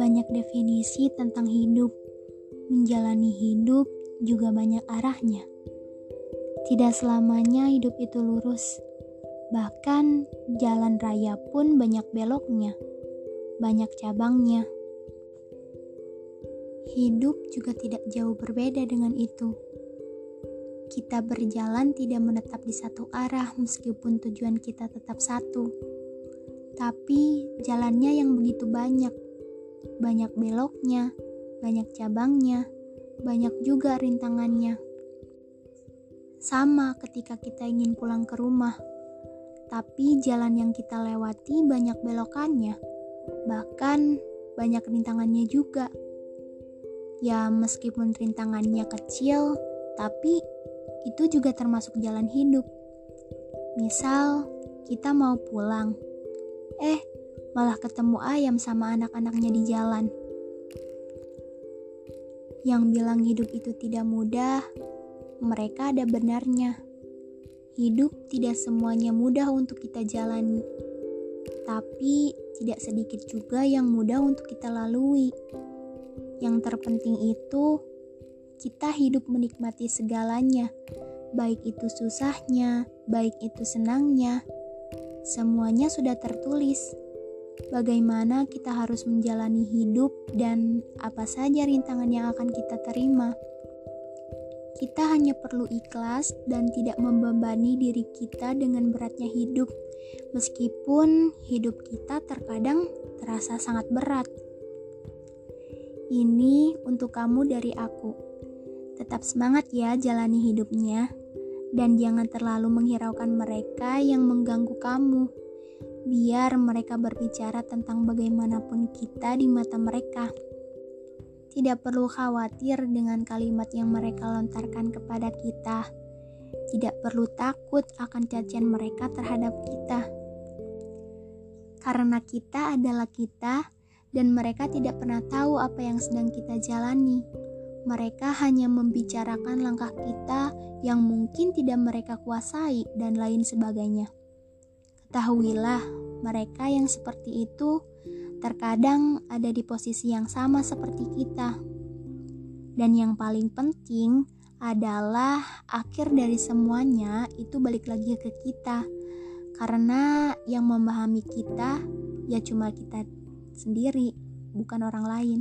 Banyak definisi tentang hidup. Menjalani hidup juga banyak arahnya. Tidak selamanya hidup itu lurus. Bahkan jalan raya pun banyak beloknya, banyak cabangnya. Hidup juga tidak jauh berbeda dengan itu. Kita berjalan tidak menetap di satu arah meskipun tujuan kita tetap satu. Tapi jalannya yang begitu banyak. Banyak beloknya, banyak cabangnya, banyak juga rintangannya. Sama ketika kita ingin pulang ke rumah. Tapi jalan yang kita lewati banyak belokannya. Bahkan banyak rintangannya juga. Ya, meskipun rintangannya kecil, tapi itu juga termasuk jalan hidup. Misal, kita mau pulang, eh, malah ketemu ayam sama anak-anaknya di jalan. Yang bilang hidup itu tidak mudah, mereka ada benarnya. Hidup tidak semuanya mudah untuk kita jalani, tapi tidak sedikit juga yang mudah untuk kita lalui. Yang terpenting itu, kita hidup menikmati segalanya, baik itu susahnya, baik itu senangnya. Semuanya sudah tertulis. Bagaimana kita harus menjalani hidup dan apa saja rintangan yang akan kita terima. Kita hanya perlu ikhlas dan tidak membebani diri kita dengan beratnya hidup, meskipun hidup kita terkadang terasa sangat berat. Ini untuk kamu dari aku. Tetap semangat ya jalani hidupnya, dan jangan terlalu menghiraukan mereka yang mengganggu kamu. Biar mereka berbicara tentang bagaimanapun kita di mata mereka. Tidak perlu khawatir dengan kalimat yang mereka lontarkan kepada kita. Tidak perlu takut akan cacian mereka terhadap kita. Karena kita adalah kita, dan mereka tidak pernah tahu apa yang sedang kita jalani. Mereka hanya membicarakan langkah kita yang mungkin tidak mereka kuasai, dan lain sebagainya. Ketahuilah, mereka yang seperti itu terkadang ada di posisi yang sama seperti kita, dan yang paling penting adalah akhir dari semuanya itu balik lagi ke kita, karena yang memahami kita ya cuma kita sendiri, bukan orang lain.